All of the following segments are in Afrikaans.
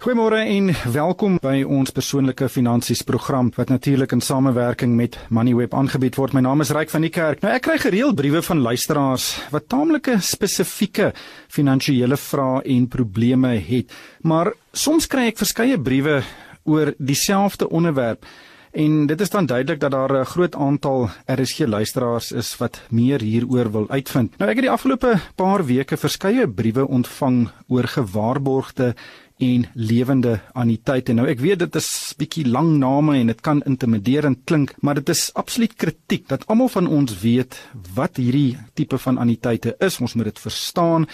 Goeiemôre en welkom by ons persoonlike finansies program wat natuurlik in samewerking met Moneyweb aangebied word. My naam is Ryk van die Kerk. Nou ek kry gereeld briewe van luisteraars wat taamlike spesifieke finansiële vrae en probleme het. Maar soms kry ek verskeie briewe oor dieselfde onderwerp. En dit is dan duidelik dat daar 'n groot aantal RSG luisteraars is wat meer hieroor wil uitvind. Nou ek het die afgelope paar weke verskeie briewe ontvang oor gewaarborgde en lewende anniteite. Nou ek weet dit is bietjie lang name en dit kan intimiderend klink, maar dit is absoluut kritiek dat almal van ons weet wat hierdie tipe van anniteite is. Ons moet dit verstaan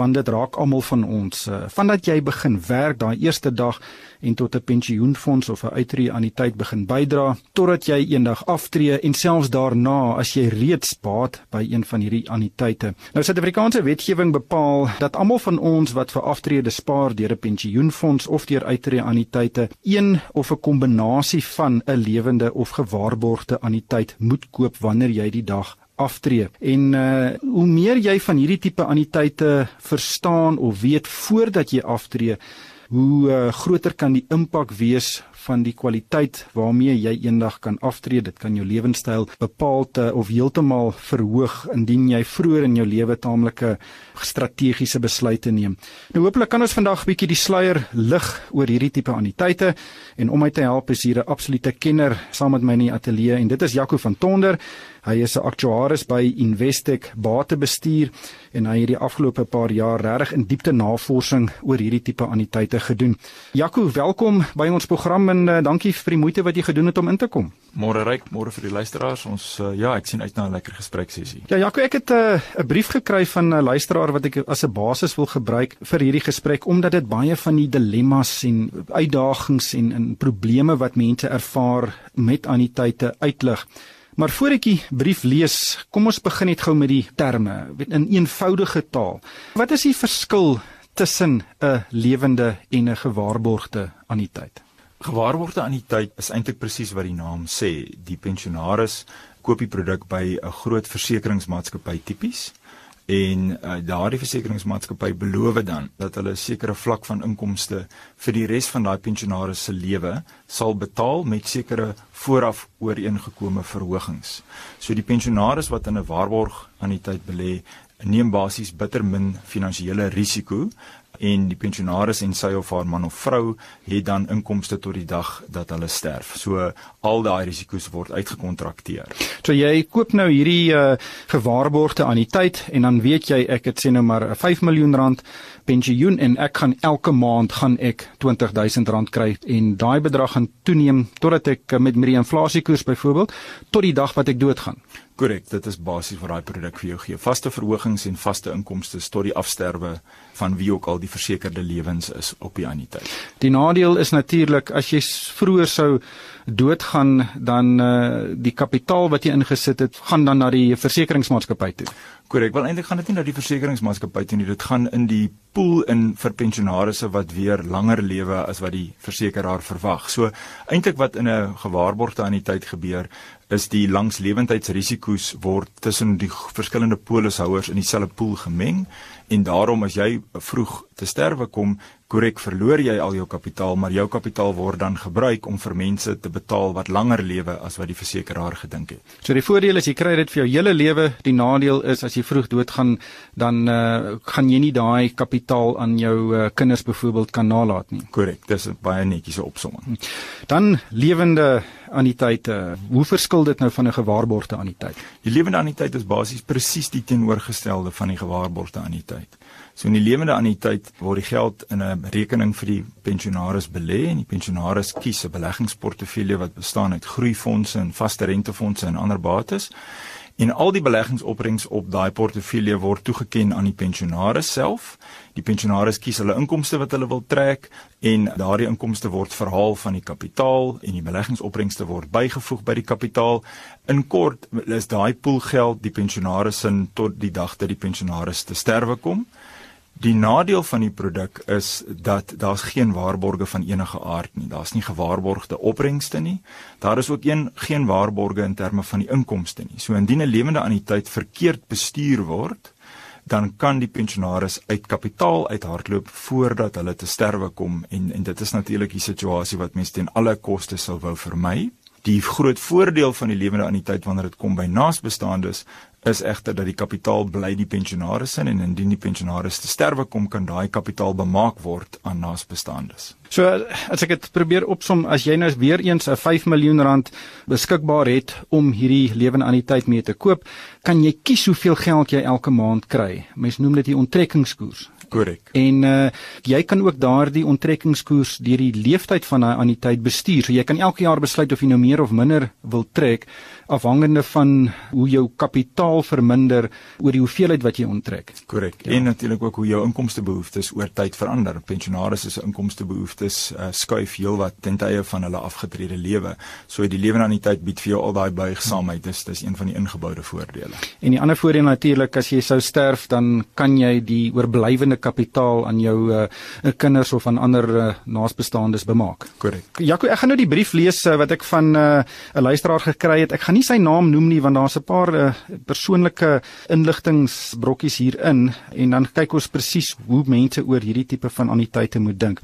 want dit raak almal van ons. Uh, vandat jy begin werk daai eerste dag en tot 'n pensioenfonds of 'n uitreë aan die tyd begin bydra totdat jy eendag aftree en selfs daarna as jy reeds baat by een van hierdie anniteite. Nou Suid-Afrikaanse wetgewing bepaal dat almal van ons wat vir aftrede spaar deur 'n pensioenfonds of deur uitreë anniteite een of 'n kombinasie van 'n lewende of gewaarborgde anniteit moet koop wanneer jy die dag aftree. En uh hoe meer jy van hierdie tipe anniteite verstaan of weet voordat jy aftree, hoe uh, groter kan die impak wees van die kwaliteit waarmee jy eendag kan aftree. Dit kan jou lewenstyl bepaal te, of heeltemal verhoog indien jy vroeër in jou lewe taamlike strategiese besluite neem. Nou hopelik kan ons vandag 'n bietjie die sluier lig oor hierdie tipe anniteite en om my te help is hier 'n absolute kenner saam met my in die ateljee en dit is Jaco van Tonder. Hy is 'n aktuaris by Investec Batebestuur en hy het die afgelope paar jaar regtig in diepte navorsing oor hierdie tipe anniteite gedoen. Jaco, welkom by ons program en uh, dankie vir die moeite wat jy gedoen het om in te kom. Môre ryk, môre vir die luisteraars. Ons uh, ja, ek sien uit na 'n lekker gesprek sessie. Ja, Jaco, ek het eh, 'n uh, brief gekry van 'n luisteraar wat ek as 'n basis wil gebruik vir hierdie gesprek omdat dit baie van die dilemmas en uitdagings en en probleme wat mense ervaar met anniteite uitlig. Maar voor ek die brief lees, kom ons begin net gou met die terme in eenvoudige taal. Wat is die verskil tussen 'n lewende en 'n gewaarborgde anniteit? Gewaarborgde anniteit is eintlik presies wat die naam sê. Die pensionaris koop die produk by 'n groot versekeringsmaatskappy tipies en uh, daardie versekeringsmaatskappy beloof dan dat hulle 'n sekere vlak van inkomste vir die res van daai pensionaris se lewe sal betaal met sekere vooraf ooreengekome verhogings. So die pensionaris wat in 'n waarborg anniteit belê, neem basies bitter min finansiële risiko en die pensionaris en sy of haar man of vrou het dan inkomste tot die dag dat hulle sterf. So al daai risiko's word uitgekontrakteer. So jy koop nou hierdie uh, gewaarborgde anniteit en dan weet jy ek het sê nou maar 5 miljoen rand pensioen en ek gaan elke maand gaan ek R20000 kry en daai bedrag gaan toeneem totdat ek met met die inflasiekoers byvoorbeeld tot die dag wat ek doodgaan. Korrek, dit is basies wat daai produk vir jou gee. Vaste verhogings en vaste inkomste tot die afsterwe van wie ook al die versekerde lewens is op die anniteit. Die nadeel is natuurlik as jy vroeër sou doodgaan dan uh, die kapitaal wat jy ingesit het gaan dan na die versekeringsmaatskappy toe. Korrek, wel eintlik gaan dit nie na die versekeringsmaatskappy toe nie, dit gaan in die pool in vir pensionaarsse wat weer langer lewe as wat die versekeraar verwag. So eintlik wat in 'n gewaarborgde anniteit gebeur is die langslewendheidsrisiko's word tussen die verskillende polishouers in dieselfde pool gemeng en daarom as jy vroeg te sterwe kom, korrek verloor jy al jou kapitaal, maar jou kapitaal word dan gebruik om vir mense te betaal wat langer lewe as wat die versekeraar gedink het. So die voordeel is jy kry dit vir jou hele lewe, die nadeel is as jy vroeg doodgaan, dan uh, gaan jy nie daai kapitaal aan jou uh, kinders byvoorbeeld kan nalat nie. Korrek, dis 'n baie netjiese opsomming. Dan lewende anniteite. Hoe verskil dit nou van 'n gewaarborgde anniteit? Die lewende anniteit is basies presies die teenoorgestelde van die gewaarborgde anniteit. So in die lewende anniteit word die geld in 'n rekening vir die pensionaris belê en die pensionaris kies 'n beleggingsportefeulje wat bestaan uit groeifondse en vaste rentefondse en ander bates. En al die beleggingsopbrengs op daai portefeulje word toegeken aan die pensionaris self. Die pensionaris kies hulle inkomste wat hulle wil trek en daardie inkomste word verhaal van die kapitaal en die beleggingsopbrengste word bygevoeg by die kapitaal. In kort is daai poolgeld die pensionaris se tot die dag dat die pensionaris te sterwe kom. Die nadeel van die produk is dat daar's geen waarborge van enige aard nie. Daar's nie gewaarborgde opbrengste nie. Daar is ook een geen waarborge in terme van die inkomste nie. So indien 'n lewende anniteit verkeerd bestuur word, dan kan die pensionaris uit kapitaal uithardloop voordat hulle te sterwe kom en en dit is natuurlik die situasie wat mense teen alle koste sou wou vermy. Die groot voordeel van die lewende anniteit wanneer dit kom by naasbestaandes is egter dat die kapitaal bly die pensionaris in en indien die pensionaris te sterwe kom kan daai kapitaal bemaak word aan naasbestaandes. So as ek dit probeer opsom as jy nou weer eens 'n 5 miljoen rand beskikbaar het om hierdie lewende anniteit mee te koop, kan jy kies hoeveel geld jy elke maand kry. Mens noem dit die onttrekkingskoers. Korrek. En uh jy kan ook daardie onttrekkingskoers deur die leeftyd van daai anniteit bestuur. So jy kan elke jaar besluit of jy nou meer of minder wil trek afhangende van hoe jou kapitaal verminder oor die hoeveelheid wat jy onttrek. Korrek. Ja. En natuurlik ook hoe jou inkomstebehoeftes oor tyd verander. Pensionaars se inkomstebehoeftes uh, skuif heelwat ten tye van hulle afgetrede lewe. So die lewenanniteit bied vir jou al daai buigsaamheid. Dis dis een van die ingeboude voordele. En die ander voordeel natuurlik as jy sou sterf, dan kan jy die oorblywende kapitaal aan jou uh, kinders of aan ander uh, naasbestaandes bemaak. Korrek. Jaco, ek gaan nou die brief lees uh, wat ek van 'n uh, luisteraar gekry het. Ek gaan nie sy naam noem nie want daar's 'n paar uh, persoonlike inligtingbrokkies hierin en dan kyk ons presies hoe mense oor hierdie tipe van anniteite moet dink.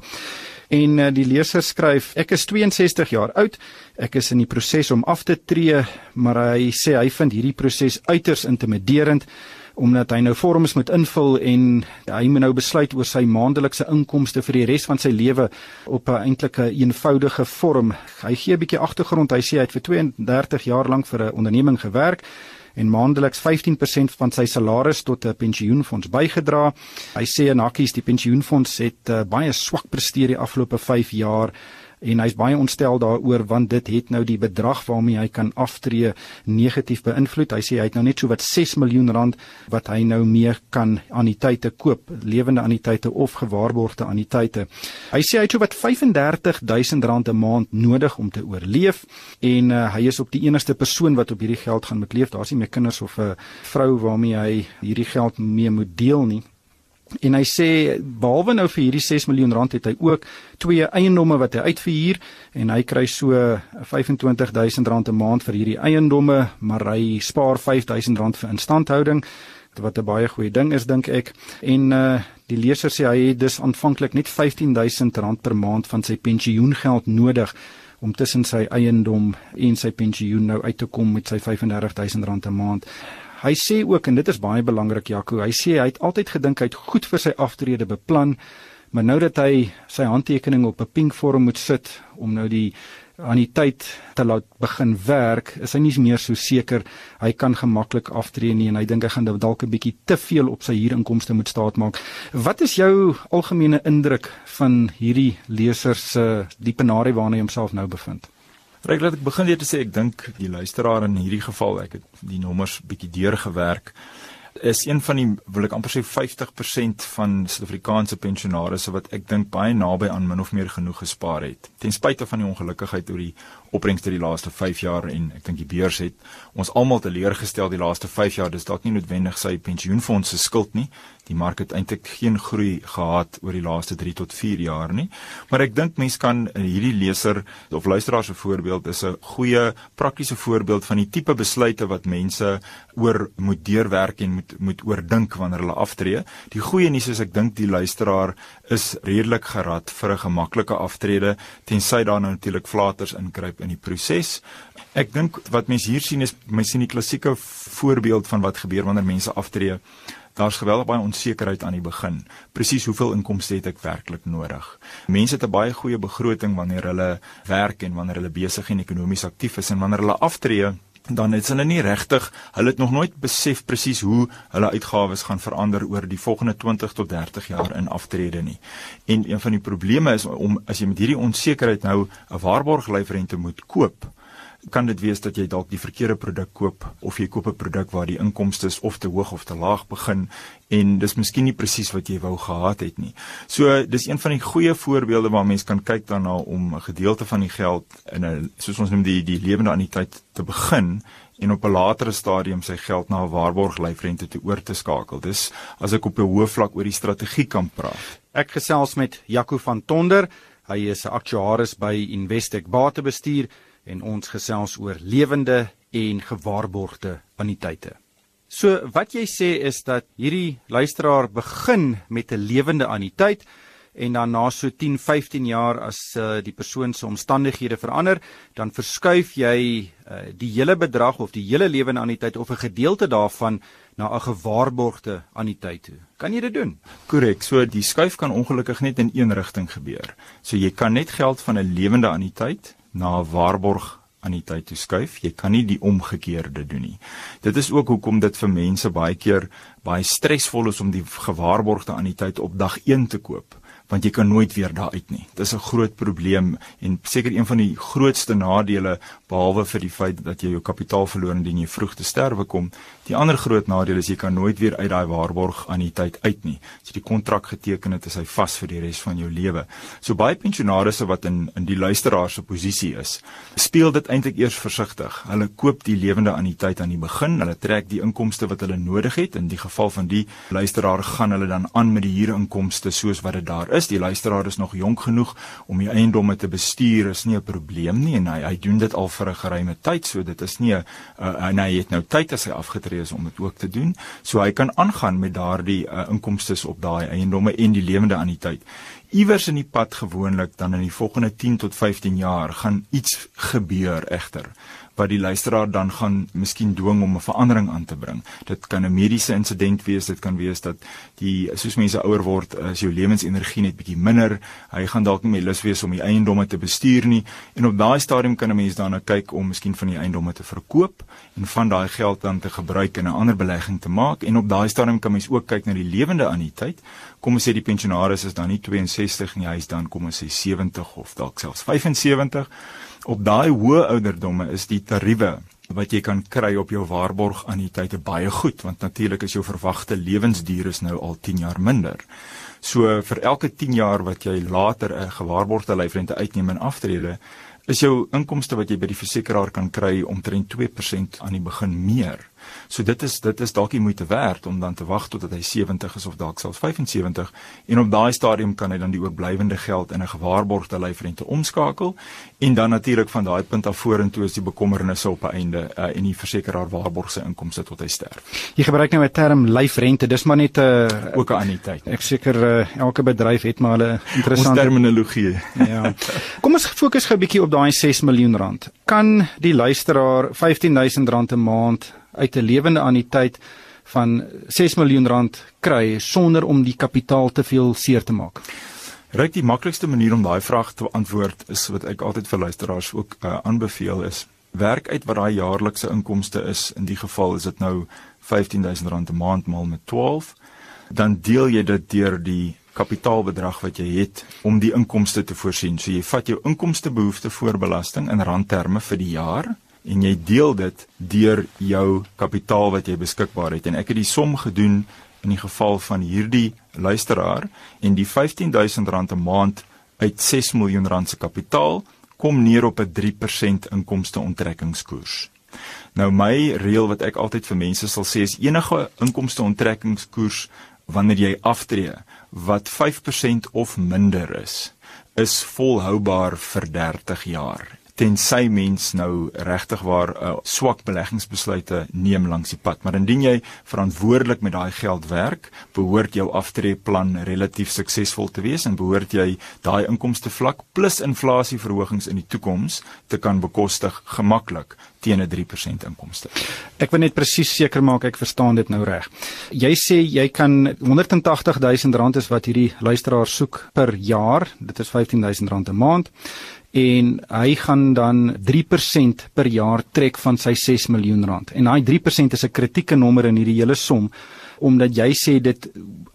En uh, die leser skryf: Ek is 62 jaar oud. Ek is in die proses om af te tree, maar hy sê hy vind hierdie proses uiters intimiderend omdat hy nou vorms moet invul en hy moet nou besluit oor sy maandelikse inkomste vir die res van sy lewe op 'n eintlike eenvoudige vorm. Hy gee 'n bietjie agtergrond. Hy sê hy het vir 32 jaar lank vir 'n onderneming gewerk en maandeliks 15% van sy salaris tot 'n pensioenfonds bygedra. Hy sê en hakkies die pensioenfonds het uh, baie swak presteer die afgelope 5 jaar en hy's baie ontstel daaroor want dit het nou die bedrag waarmee hy kan aftree negatief beïnvloed. Hy sê hy het nou net so wat 6 miljoen rand wat hy nou mee kan anniteite koop, lewende anniteite of gewaarborgde anniteite. Hy sê hy het so wat 35000 rand 'n maand nodig om te oorleef en uh, hy is op die enigste persoon wat op hierdie geld gaan moet leef. Daar's nie meer kinders of 'n vrou waarmee hy hierdie geld mee moet deel nie. En hy sê behalwe nou vir hierdie 6 miljoen rand het hy ook twee eiendomme wat hy uitverhuur en hy kry so 25000 rand 'n maand vir hierdie eiendomme, maar hy spaar 5000 rand vir instandhouding wat 'n baie goeie ding is dink ek. En uh die leser sê hy het dus aanvanklik net 15000 rand per maand van sy pensioengeld nodig om tussen sy eiendom en sy pensioen nou uit te kom met sy 35000 rand 'n maand. Hy sê ook en dit is baie belangrik Jaco, hy sê hy het altyd gedink hy het goed vir sy aftrede beplan, maar nou dat hy sy handtekening op 'n pink vorm moet sit om nou die aan die tyd te laat begin werk, is hy nie meer so seker hy kan gemaklik aftree nie en hy dink hy gaan dalk 'n bietjie te veel op sy huurinkomste moet staatmaak. Wat is jou algemene indruk van hierdie leser se diepe narie waarna hy homself nou bevind? Reg laat ek begin weer te sê ek dink die luisteraar in hierdie geval ek het die nommers bietjie deurgewerk is een van die wil ek amper sê 50% van Suid-Afrikaanse pensionaars wat ek dink baie naby aan min of meer genoeg gespaar het. Ten spyte van die ongelukkigheid oor die opbrengste die laaste 5 jaar en ek dink die beurs het ons almal teleurgestel die laaste 5 jaar. Dis dalk nie noodwendig sy pensioenfonds se skuld nie. Die mark het eintlik geen groei gehad oor die laaste 3 tot 4 jaar nie. Maar ek dink mense kan hierdie leser of luisteraar se voorbeeld is 'n goeie praktiese voorbeeld van die tipe besluite wat mense oor moet deurwerk en moet moet oordink wanneer hulle aftree. Die goeie nuus is ek dink die luisteraar is redelik gerad vir 'n gemaklike aftrede tensy daar nou natuurlik flaters inkruip in die proses. Ek dink wat mense hier sien is mense sien die klassieke voorbeeld van wat gebeur wanneer mense aftree. Daar's geweldig baie onsekerheid aan die begin. Presies hoeveel inkomste het ek werklik nodig? Mense het 'n baie goeie begroting wanneer hulle werk en wanneer hulle besig en ekonomies aktief is en wanneer hulle aftree dan het hulle nie regtig, hulle het nog nooit besef presies hoe hulle uitgawes gaan verander oor die volgende 20 tot 30 jaar in aftrede nie. En een van die probleme is om as jy met hierdie onsekerheid nou 'n waarborglyfrente moet koop, kan dit wees dat jy dalk die verkeerde produk koop of jy koop 'n produk waar die inkomste of te hoog of te laag begin en dis miskien nie presies wat jy wou gehad het nie. So dis een van die goeie voorbeelde waar mens kan kyk daarna om 'n gedeelte van die geld in 'n soos ons noem die die lewende anniteit te begin en op 'n latere stadium sy geld na 'n waarborglyfrente te oor te skakel. Dis as ek op 'n hoë vlak oor die strategie kan praat. Ek gesels met Jaco van Tonder. Hy is 'n aktuaris by Investec Batebestuur en ons gesels oor lewende en gewaarborgde anniteite. So wat jy sê is dat hierdie luisteraar begin met 'n lewende anniteit en dan na so 10, 15 jaar as uh, die persoon se omstandighede verander, dan verskuif jy uh, die hele bedrag of die hele lewende anniteit of 'n gedeelte daarvan na 'n gewaarborgde anniteit toe. Kan jy dit doen? Korrek. So die skuif kan ongelukkig net in een rigting gebeur. So jy kan net geld van 'n lewende anniteit na 'n waarborg anniteit toe skuif. Jy kan nie die omgekeerde doen nie. Dit is ook hoekom dit vir mense baie keer baie stresvol is om die gewaarborgde anniteit op dag 1 te koop want jy kan nooit weer daar uit nie. Dis 'n groot probleem en seker een van die grootste nadele behalwe vir die feit dat jy jou kapitaal verloor indien jy vroeg te sterwe kom. Die ander groot nadeel is jy kan nooit weer uit daai waarborg tyd uit nie. As jy die kontrak geteken het, is hy vas vir die res van jou lewe. So baie pensionaarsse wat in in die luisteraar se posisie is, speel dit eintlik eers versigtig. Hulle koop die lewende anniteit aan die begin. Hulle trek die inkomste wat hulle nodig het. In die geval van die luisteraar gaan hulle dan aan met die huurinkomste soos wat dit daar is. Die luisteraar is nog jonk genoeg om die eiendomme te bestuur, is nie 'n probleem nie en hy hy doen dit al vir 'n geruime tyd, so dit is nie 'n uh, en hy het nou tyd as hy afgetree is om dit ook te doen. So hy kan aangaan met daardie uh, inkomste op daai eiendomme en die lewende anniteit. Iewers in die pad gewoonlik dan in die volgende 10 tot 15 jaar gaan iets gebeur egter wat die luisteraar dan gaan miskien dwing om 'n verandering aan te bring. Dit kan 'n mediese insident wees, dit kan wees dat die soos mense ouer word, as jou lewensenergie net bietjie minder, hy gaan dalk nie meer lus wees om die eiendomme te bestuur nie en op daai stadium kan 'n mens dan nou kyk om miskien van die eiendomme te verkoop en van daai geld dan te gebruik in 'n ander belegging te maak en op daai stadium kan mens ook kyk na die lewende anniteit. Kom ons sê die pensionaris is dan nie 62 nie, hy is dan kom ons sê 70 of dalk selfs 75 op daai hoë ouderdomme is die tariewe wat jy kan kry op jou waarborg anniteite baie goed want natuurlik is jou verwagte lewensduur is nou al 10 jaar minder. So vir elke 10 jaar wat jy later 'n gewaarborgde lyfrente uitneem en aftrede, is jou inkomste wat jy by die versekeraar kan kry omtrent 2% aan die begin meer. So dit is dit is dalk die moeite werd om dan te wag totdat hy 70 is of dalk selfs 75 en op daai stadium kan hy dan die oorblywende geld in 'n gewaarborgde lyfrente omskakel en dan natuurlik van daai punt af vorentoe is die bekommernisse op 'n einde uh, en die versekeraar waarborg sy inkomste tot hy sterf. Jy gebruik nou 'n term lyfrente, dis maar net 'n uh, ook 'n anniteit. Ek seker uh, elke bedryf het maar 'n interessante terminologie. ja. Kom ons fokus gou 'n bietjie op daai 6 miljoen rand. Kan die luisteraar 15000 rand 'n maand uit 'n lewende anniteit van 6 miljoen rand kry sonder om die kapitaal te veel seer te maak. Ryk die maklikste manier om daai vraag te antwoord is wat ek altyd vir luisteraars ook uh, aanbeveel is werk uit wat daai jaarlikse inkomste is. In die geval is dit nou R15000 'n maand maal met 12. Dan deel jy dit deur die kapitaalbedrag wat jy het om die inkomste te voorsien. So jy vat jou inkomstebehoefte voor belasting in randterme vir die jaar en jy deel dit deur jou kapitaal wat jy beskikbaar het en ek het die som gedoen in die geval van hierdie luisteraar en die R15000 'n maand uit 6 miljoen rand se kapitaal kom neer op 'n 3% inkomste onttrekkingskoers. Nou my reël wat ek altyd vir mense sal sê is enige inkomste onttrekkingskoers wanneer jy aftree wat 5% of minder is is volhoubaar vir 30 jaar tensy mens nou regtig waar uh, swak beleggingsbesluite neem langs die pad. Maar indien jy verantwoordelik met daai geld werk, behoort jou aftreeplan relatief suksesvol te wees en behoort jy daai inkomste vlak plus inflasieverhogings in die toekoms te kan bekostig gemaklik teen 'n 3% inkomste. Ek wil net presies seker maak ek verstaan dit nou reg. Jy sê jy kan 180 000 rand is wat hierdie luisteraar soek per jaar. Dit is 15 000 rand 'n maand en hy gaan dan 3% per jaar trek van sy 6 miljoen rand. En daai 3% is 'n kritieke nommer in hierdie hele som omdat jy sê dit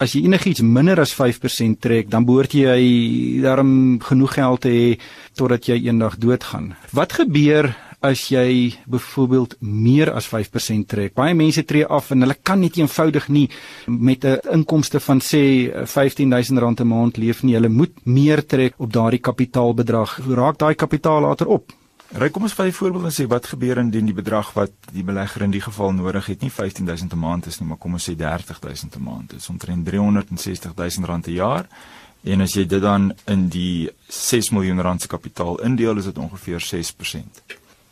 as jy enigiets minder as 5% trek, dan behoort jy daarom genoeg geld te hê totdat jy eendag doodgaan. Wat gebeur as jy byvoorbeeld meer as 5% trek. Baie mense tree af en hulle kan net eenvoudig nie met 'n inkomste van sê R15000 'n maand leef nie. Hulle moet meer trek op daardie kapitaalbedrag. Hoe raak daai kapitaal later op? Ry kom ons vat 'n voorbeeld en sê wat gebeur indien die bedrag wat die belegger in die geval nodig het nie 15000 'n maand is nie, maar kom ons sê 30000 'n maand. Dit is omtrent 360000 rand 'n jaar. En as jy dit dan in die 6 miljoen rand se kapitaal indeel, is dit ongeveer 6%.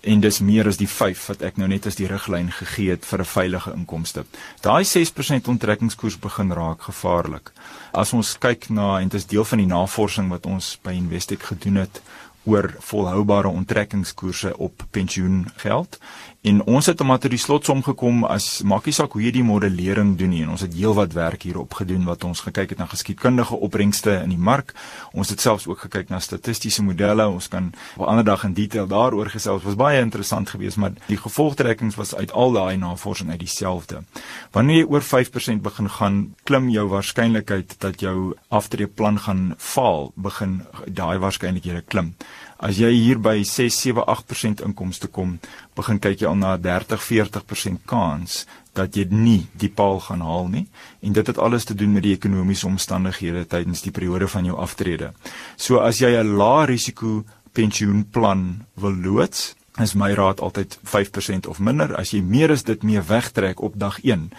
En dis meer as die 5 wat ek nou net as die riglyn gegee het vir 'n veilige inkomste. Daai 6% onttrekkingskoers begin raak gevaarlik. As ons kyk na en dit is deel van die navorsing wat ons by Investec gedoen het oor volhoubare onttrekkingskoerse op pensioengeld En ons het om tot die slotsom gekom as maakie saak hoe jy die modellering doen nie. En ons het heelwat werk hierop gedoen wat ons gekyk het na geskiedkundige opbrengste in die mark. Ons het selfs ook gekyk na statistiese modelle. Ons kan op 'n ander dag in detail daaroor gesels. Was baie interessant geweest, maar die gevolgtrekkings was uit al daai navorsing uit dieselfde. Wanneer jy oor 5% begin gaan, klim jou waarskynlikheid dat jou aftreeplan gaan faal, begin daai waarskynlikhede klim. As jy hier by 6, 7, 8% inkomste kom, begin kyk jy al na 30, 40% kans dat jy nie die paal gaan haal nie en dit het alles te doen met die ekonomiese omstandighede tydens die periode van jou aftrede. So as jy 'n lae risiko pensioenplan wil loods, is my raad altyd 5% of minder. As jy meer as dit mee wegtrek op dag 1,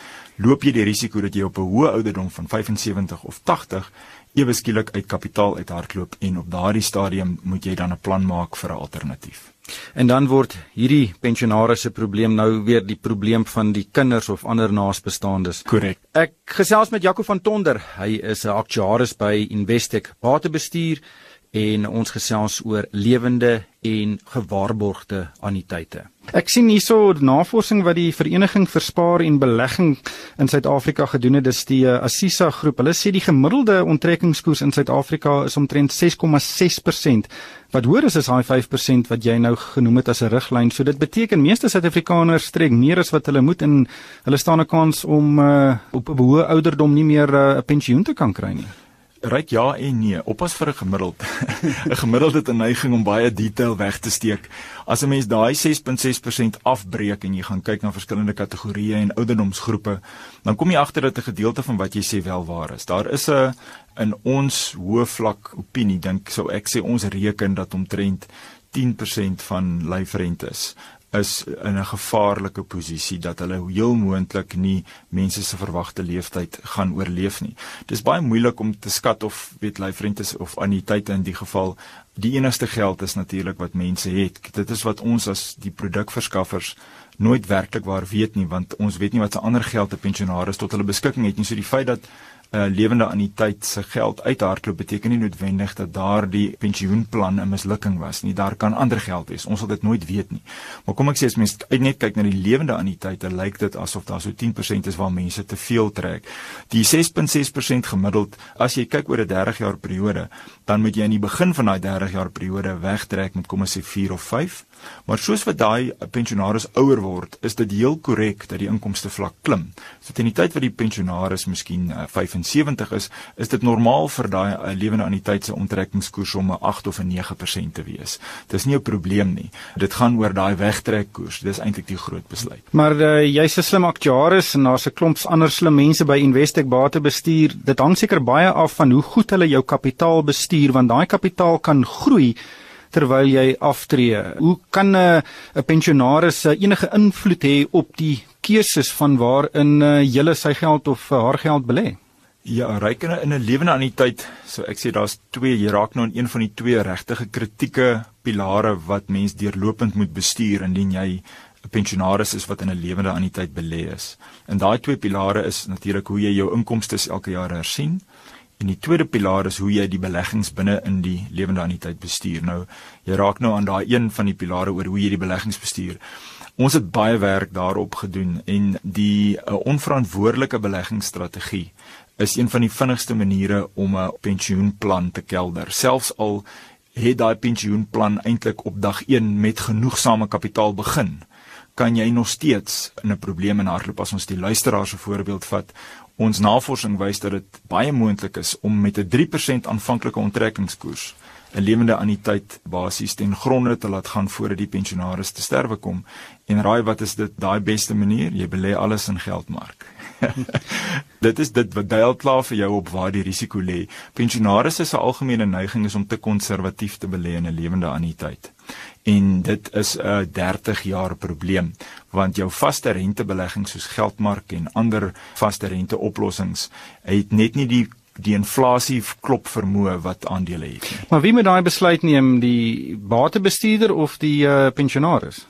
loop jy die risiko dat jy op 'n hoë ouderdom van 75 of 80 ewe skielik uit kapitaal uithardloop en op daardie stadium moet jy dan 'n plan maak vir 'n alternatief. En dan word hierdie pensionaars se probleem nou weer die probleem van die kinders of ander naasbestaandes. Korrek. Ek gesels met Jaco van Tonder. Hy is 'n aktuaris by Investec Batebestuur en ons gesels oor lewende en gewaarborgde anniteite. Ek sien hierso navorsing wat die Vereniging vir Spaar en Belegging in Suid-Afrika gedoen het, dis die uh, Assisa groep. Hulle sê die gemiddelde onttrekkingskoers in Suid-Afrika is omtrent 6,6%, wat hoër is as daai 5% wat jy nou genoem het as 'n riglyn. So dit beteken meeste Suid-Afrikaners trek meer as wat hulle moet en hulle staan 'n kans om uh, op 'n hoë ouderdom nie meer uh, 'n uh, pensioen te kan kry nie. Ryk ja en nee. Oppas vir 'n gemiddeld. 'n Gemiddeld het 'n neiging om baie detail weg te steek. As 'n mens daai 6.6% afbreek en jy gaan kyk na verskillende kategorieë en ouderdomsgroepe, dan kom jy agter dat 'n gedeelte van wat jy sê wel waar is. Daar is 'n in ons hoë vlak opinie dink sou ek sê ons reken dat omtrent 10% van lyfrentes is in 'n gevaarlike posisie dat hulle heel moontlik nie mense se verwagte leeftyd gaan oorleef nie. Dis baie moeilik om te skat of weet lyfrentes of anniteite in die geval die enigste geld is natuurlik wat mense het. Dit is wat ons as die produkverskaffers nooit werklik waar weet nie want ons weet nie wat se ander geld 'n pensionaris tot hulle beskikking het nie. So die feit dat uh, lewende anniteit se geld uithardloop beteken nie noodwendig dat daardie pensioenplan 'n mislukking was nie. Daar kan ander geld wees. Ons sal dit nooit weet nie. Maar kom ek sê as mens net kyk na die lewende anniteite, lyk dit asof daar so 10% is waar mense te veel trek. Die 6.6% gemiddeld, as jy kyk oor 'n 30 jaar periode, dan moet jy aan die begin van daai 30 jaar periode wegtrek met kom ons sê 4 of 5 Maar soos wat daai pensionaris ouer word, is dit heel korrek dat die inkomste vlak klim. So teen die tyd wat die pensionaris miskien uh, 75 is, is dit normaal vir daai uh, lewende anniteit se onttrekkingskoers om 'n 8 of 'n 9% te wees. Dis nie 'n probleem nie. Dit gaan oor daai wegtrekkoers. Dis eintlik die groot besluit. Maar uh, jy's 'n slim aktuaris en daar's 'n klomp ander slim mense by Investec Batebestuur. Dit hang seker baie af van hoe goed hulle jou kapitaal bestuur want daai kapitaal kan groei terwyl jy aftree. Hoe kan 'n uh, pensionaris uh, enige invloed hê op die keuses van waarin uh, jy sy geld of uh, haar geld belê? Ja, reikene in 'n lewende anniteit. So ek sê daar's twee, jy raak nou in een van die twee regtige kritieke pilare wat mens deurlopend moet bestuur indien jy 'n pensionaris is wat in 'n lewende anniteit belê is. En daai twee pilare is natuurlik hoe jy jou inkomste elke jaar hersien En die tweede pilaar is hoe jy die beleggings binne in die lewende anniteit bestuur. Nou, jy raak nou aan daai een van die pilare oor hoe jy die beleggings bestuur. Ons het baie werk daarop gedoen en die uh, onverantwoordelike beleggingsstrategie is een van die vinnigste maniere om 'n pensioenplan te kelder. Selfs al het daai pensioenplan eintlik op dag 1 met genoegsame kapitaal begin kan jy nog steeds in 'n probleem in hardloop as ons die luisteraar se voorbeeld vat Ons navorsing wys dat dit baie moontlik is om met 'n 3% aanvanklike onttrekkingskoers 'n lewende anniteit basies ten gronde te laat gaan voordat die pensionaris te sterwe kom. En raai wat is dit daai beste manier? Jy belê alles in geldmark. dit is dit wat deel klaar vir jou op waar die risiko lê. Pensionarisse se algemene neiging is om te konservatief te belê in 'n lewende anniteit en dit is 'n 30 jaar probleem want jou vaste rentebelegging soos geldmark en ander vaste rente oplossings het net nie die die inflasie klop vermoë wat aandele het nie. Maar wie moet daai besluit neem, die batebestuurder of die uh, pensionaris?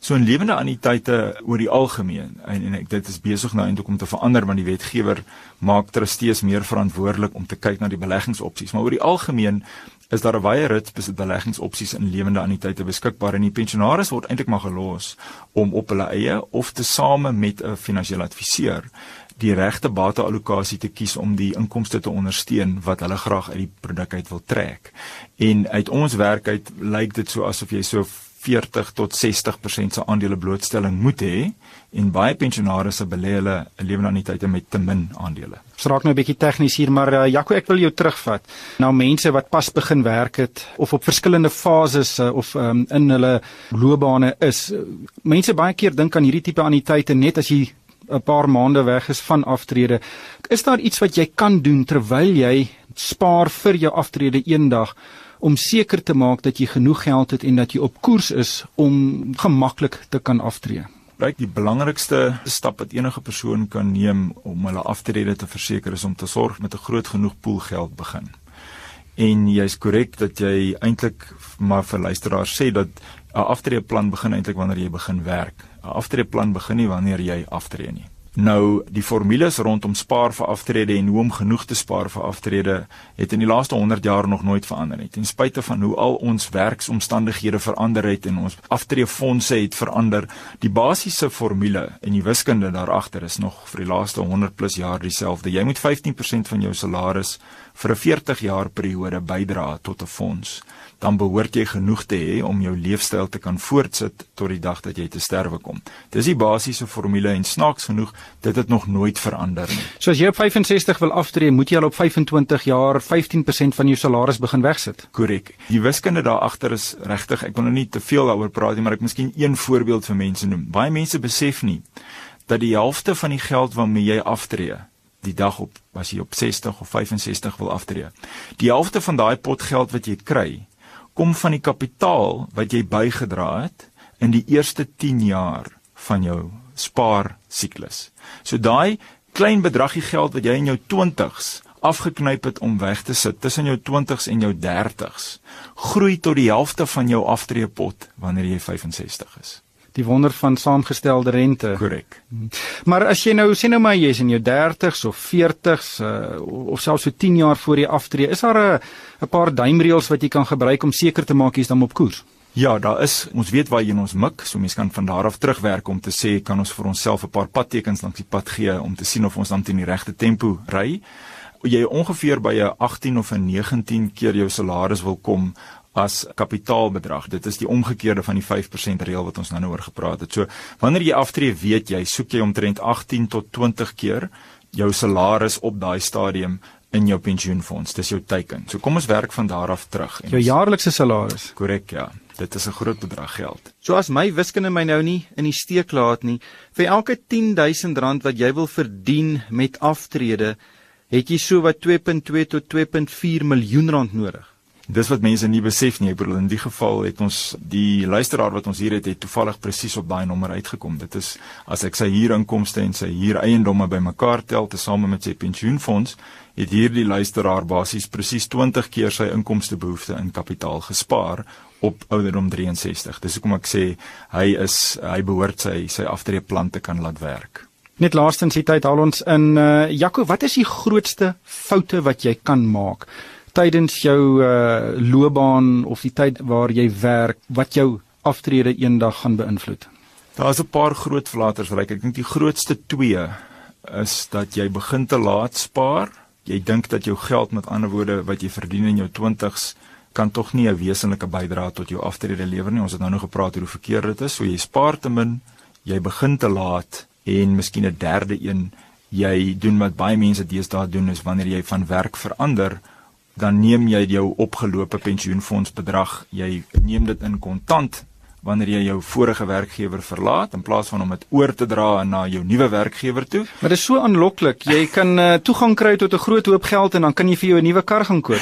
So in lewende anniteite oor die algemeen en, en ek dit is besig nou eintlik om te verander want die wetgewer maak trustees meer verantwoordelik om te kyk na die beleggingsopsies, maar oor die algemeen is daar 'n wye rits beleggingsopsies in lewende anniteite beskikbaar en die pensionaris word eintlik maar gelos om op hulle eie of te same met 'n finansiële adviseur die regte bateallokasie te kies om die inkomste te ondersteun wat hulle graag uit die produk uit wil trek. En uit ons werk uit lyk dit so asof jy so 40 tot 60% se aandele blootstelling moet hê en baie pensionaarsse belê hulle 'n lewendaniteite met te min aandele. Ons raak nou 'n bietjie tegnies hier, maar uh, Jaco, ek wil jou terugvat na nou, mense wat pas begin werk het of op verskillende fases uh, of um, in hulle loopbane is. Mense baie keer dink aan hierdie tipe anniteite net as jy 'n paar maande weg is van aftrede. Is daar iets wat jy kan doen terwyl jy spaar vir jou aftrede eendag om seker te maak dat jy genoeg geld het en dat jy op koers is om gemaklik te kan aftree? Ryk die belangrikste stap wat enige persoon kan neem om hulle aftrede te verseker is om te sorg met 'n groot genoeg pool geld begin. En jy's korrek dat jy eintlik maar vir luisteraars sê dat 'n aftreeplan begin eintlik wanneer jy begin werk. 'n Aftreeplan begin nie wanneer jy aftree nie. Nou die formules rondom spaar vir aftrede en hoe om genoeg te spaar vir aftrede het in die laaste 100 jaar nog nooit verander nie. Ten spyte van hoe al ons werksomstandighede verander het en ons aftreefondse het verander, die basiese formule en die wiskunde daar agter is nog vir die laaste 100 plus jaar dieselfde. Jy moet 15% van jou salaris vir 'n 40 jaar periode bydra tot 'n fonds dan behoort jy genoeg te hê om jou leefstyl te kan voortsit tot die dag dat jy te sterwe kom. Dis die basiese formule en snaaks genoeg, dit het nog nooit verander nie. So as jy op 65 wil aftree, moet jy al op 25 jaar 15% van jou salaris begin wegsit. Korrek. Die wiskunde daar agter is regtig, ek wil nou nie te veel daaroor praat nie, maar ek miskien een voorbeeld vir mense noem. Baie mense besef nie dat die helfte van die geld waarmee jy aftree die dag op as jy op 60 of 65 wil aftree. Die helfte van daai pot geld wat jy kry, kom van die kapitaal wat jy bygedra het in die eerste 10 jaar van jou spaar siklus. So daai klein bedragie geld wat jy in jou 20s afgeknyp het om weg te sit tussen jou 20s en jou 30s, groei tot die helfte van jou aftreepot wanneer jy 65 is die wonder van saamgestelde rente. Korrek. Maar as jy nou sê nou maar jy's in jou 30s of 40s uh, of selfs so 10 jaar voor jy aftree, is daar 'n 'n paar duimreëls wat jy kan gebruik om seker te maak jy's dan op koers? Ja, daar is ons weet waar jy ons mik, so mense kan van daar af terugwerk om te sê kan ons vir onsself 'n paar padtekens langs die pad gee om te sien of ons dan teen die regte tempo ry. Jy ongeveer by 'n 18 of 'n 19 keer jou salaris wil kom as kapitaalbedrag. Dit is die omgekeerde van die 5% reël wat ons nou oor gepraat het. So wanneer jy aftree, weet jy, soek jy omtrent 18 tot 20 keer jou salaris op daai stadium in jou pensioenfonds. Dis jou teiken. So kom ons werk van daar af terug. Jou jaarlikse salaris. Korrek, ja. Dit is 'n groot bedrag geld. So as my wiskunde my nou nie in die steek laat nie, vir elke R10000 wat jy wil verdien met aftrede, het jy so wat 2.2 tot 2.4 miljoen rand nodig. Dis wat mense nie besef nie. Ek bedoel in die geval het ons die luisteraar wat ons hier het, het toevallig presies op daai nommer uitgekom. Dit is as ek sy huurinkomste en sy huureiendomme bymekaar tel tesame met sy pensioenfonds, het hierdie luisteraar basies presies 20 keer sy inkomstebehoefte in kapitaal gespaar op ouderdom 63. Dis hoekom ek sê hy is hy behoort sy sy aftreeplan te kan laat werk. Net laastens hier tyd haal ons in uh, Jaco, wat is die grootste foute wat jy kan maak? Tydens jou uh, loopbaan of die tyd waar jy werk wat jou aftrede eendag gaan beïnvloed? Daar's 'n paar groot flaters ryk. Ek dink die grootste twee is dat jy begin te laat spaar. Jy dink dat jou geld met ander woorde wat jy verdien in jou 20s kan tog nie 'n wesenlike bydrae tot jou aftrede lewer nie. Ons het nou nog gepraat oor hoe verkeerd dit is. So jy spaar te min, jy begin te laat en miskien 'n derde een jy doen wat baie mense deesdae doen is wanneer jy van werk verander dan neem jy jou opgelope pensioenfondsbedrag, jy neem dit in kontant wanneer jy jou vorige werkgewer verlaat in plaas van om dit oor te dra na jou nuwe werkgewer toe. Maar dit is so aanloklik. Jy kan uh, toegang kry tot 'n groot hoop geld en dan kan jy vir jou 'n nuwe kar gaan koop.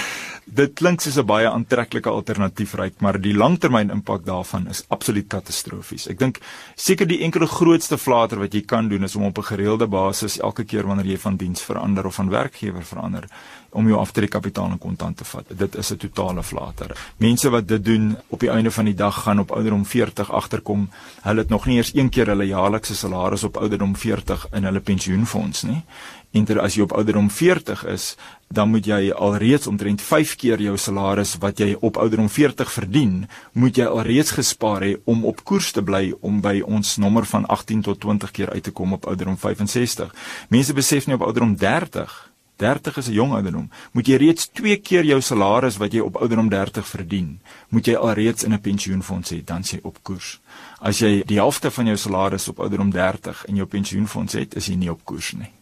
Dit klink soos 'n baie aantreklike alternatief ryk, maar die langtermyn impak daarvan is absoluut katastrofies. Ek dink seker die enkele grootste flater wat jy kan doen is om op 'n gereelde basis elke keer wanneer jy van diens verander of van werkgewer verander om jou aftrek kapitaal in kontant te vat. Dit is 'n totale flater. Mense wat dit doen op die einde van die dag gaan op ouderdom 40 agterkom, hulle het nog nie eers een keer hulle jaarlikse salaris op ouderdom 40 in hulle pensioenfonds nie. En ter as jy op ouderdom 40 is, dan moet jy alreeds omtrent 5 keer jou salaris wat jy op ouderdom 40 verdien, moet jy alreeds gespaar hê om op koers te bly om by ons nommer van 18 tot 20 keer uit te kom op ouderdom 65. Mense besef nie op ouderdom 30 30 is 'n jong ouderdom. Moet jy reeds 2 keer jou salaris wat jy op ouderdom 30 verdien, moet jy alreeds in 'n pensioenfonds hê, dan sê op koers. As jy die helfte van jou salaris op ouderdom 30 in jou pensioenfonds het, is jy nie op koers nie.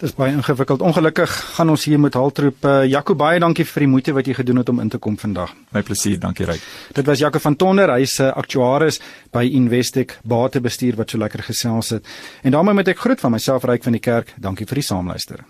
Dis baie ingewikkeld. Ongelukkig gaan ons hier met haltroep. Uh, Jaco baie dankie vir die moeite wat jy gedoen het om in te kom vandag. My plesier, dankie Ryk. Dit was Jaco van Tonder, hy's 'n uh, aktuaris by Investec Batebestuur wat so lekker gesels het. En daarmee moet ek groet van myself Ryk van die Kerk. Dankie vir die saamluister.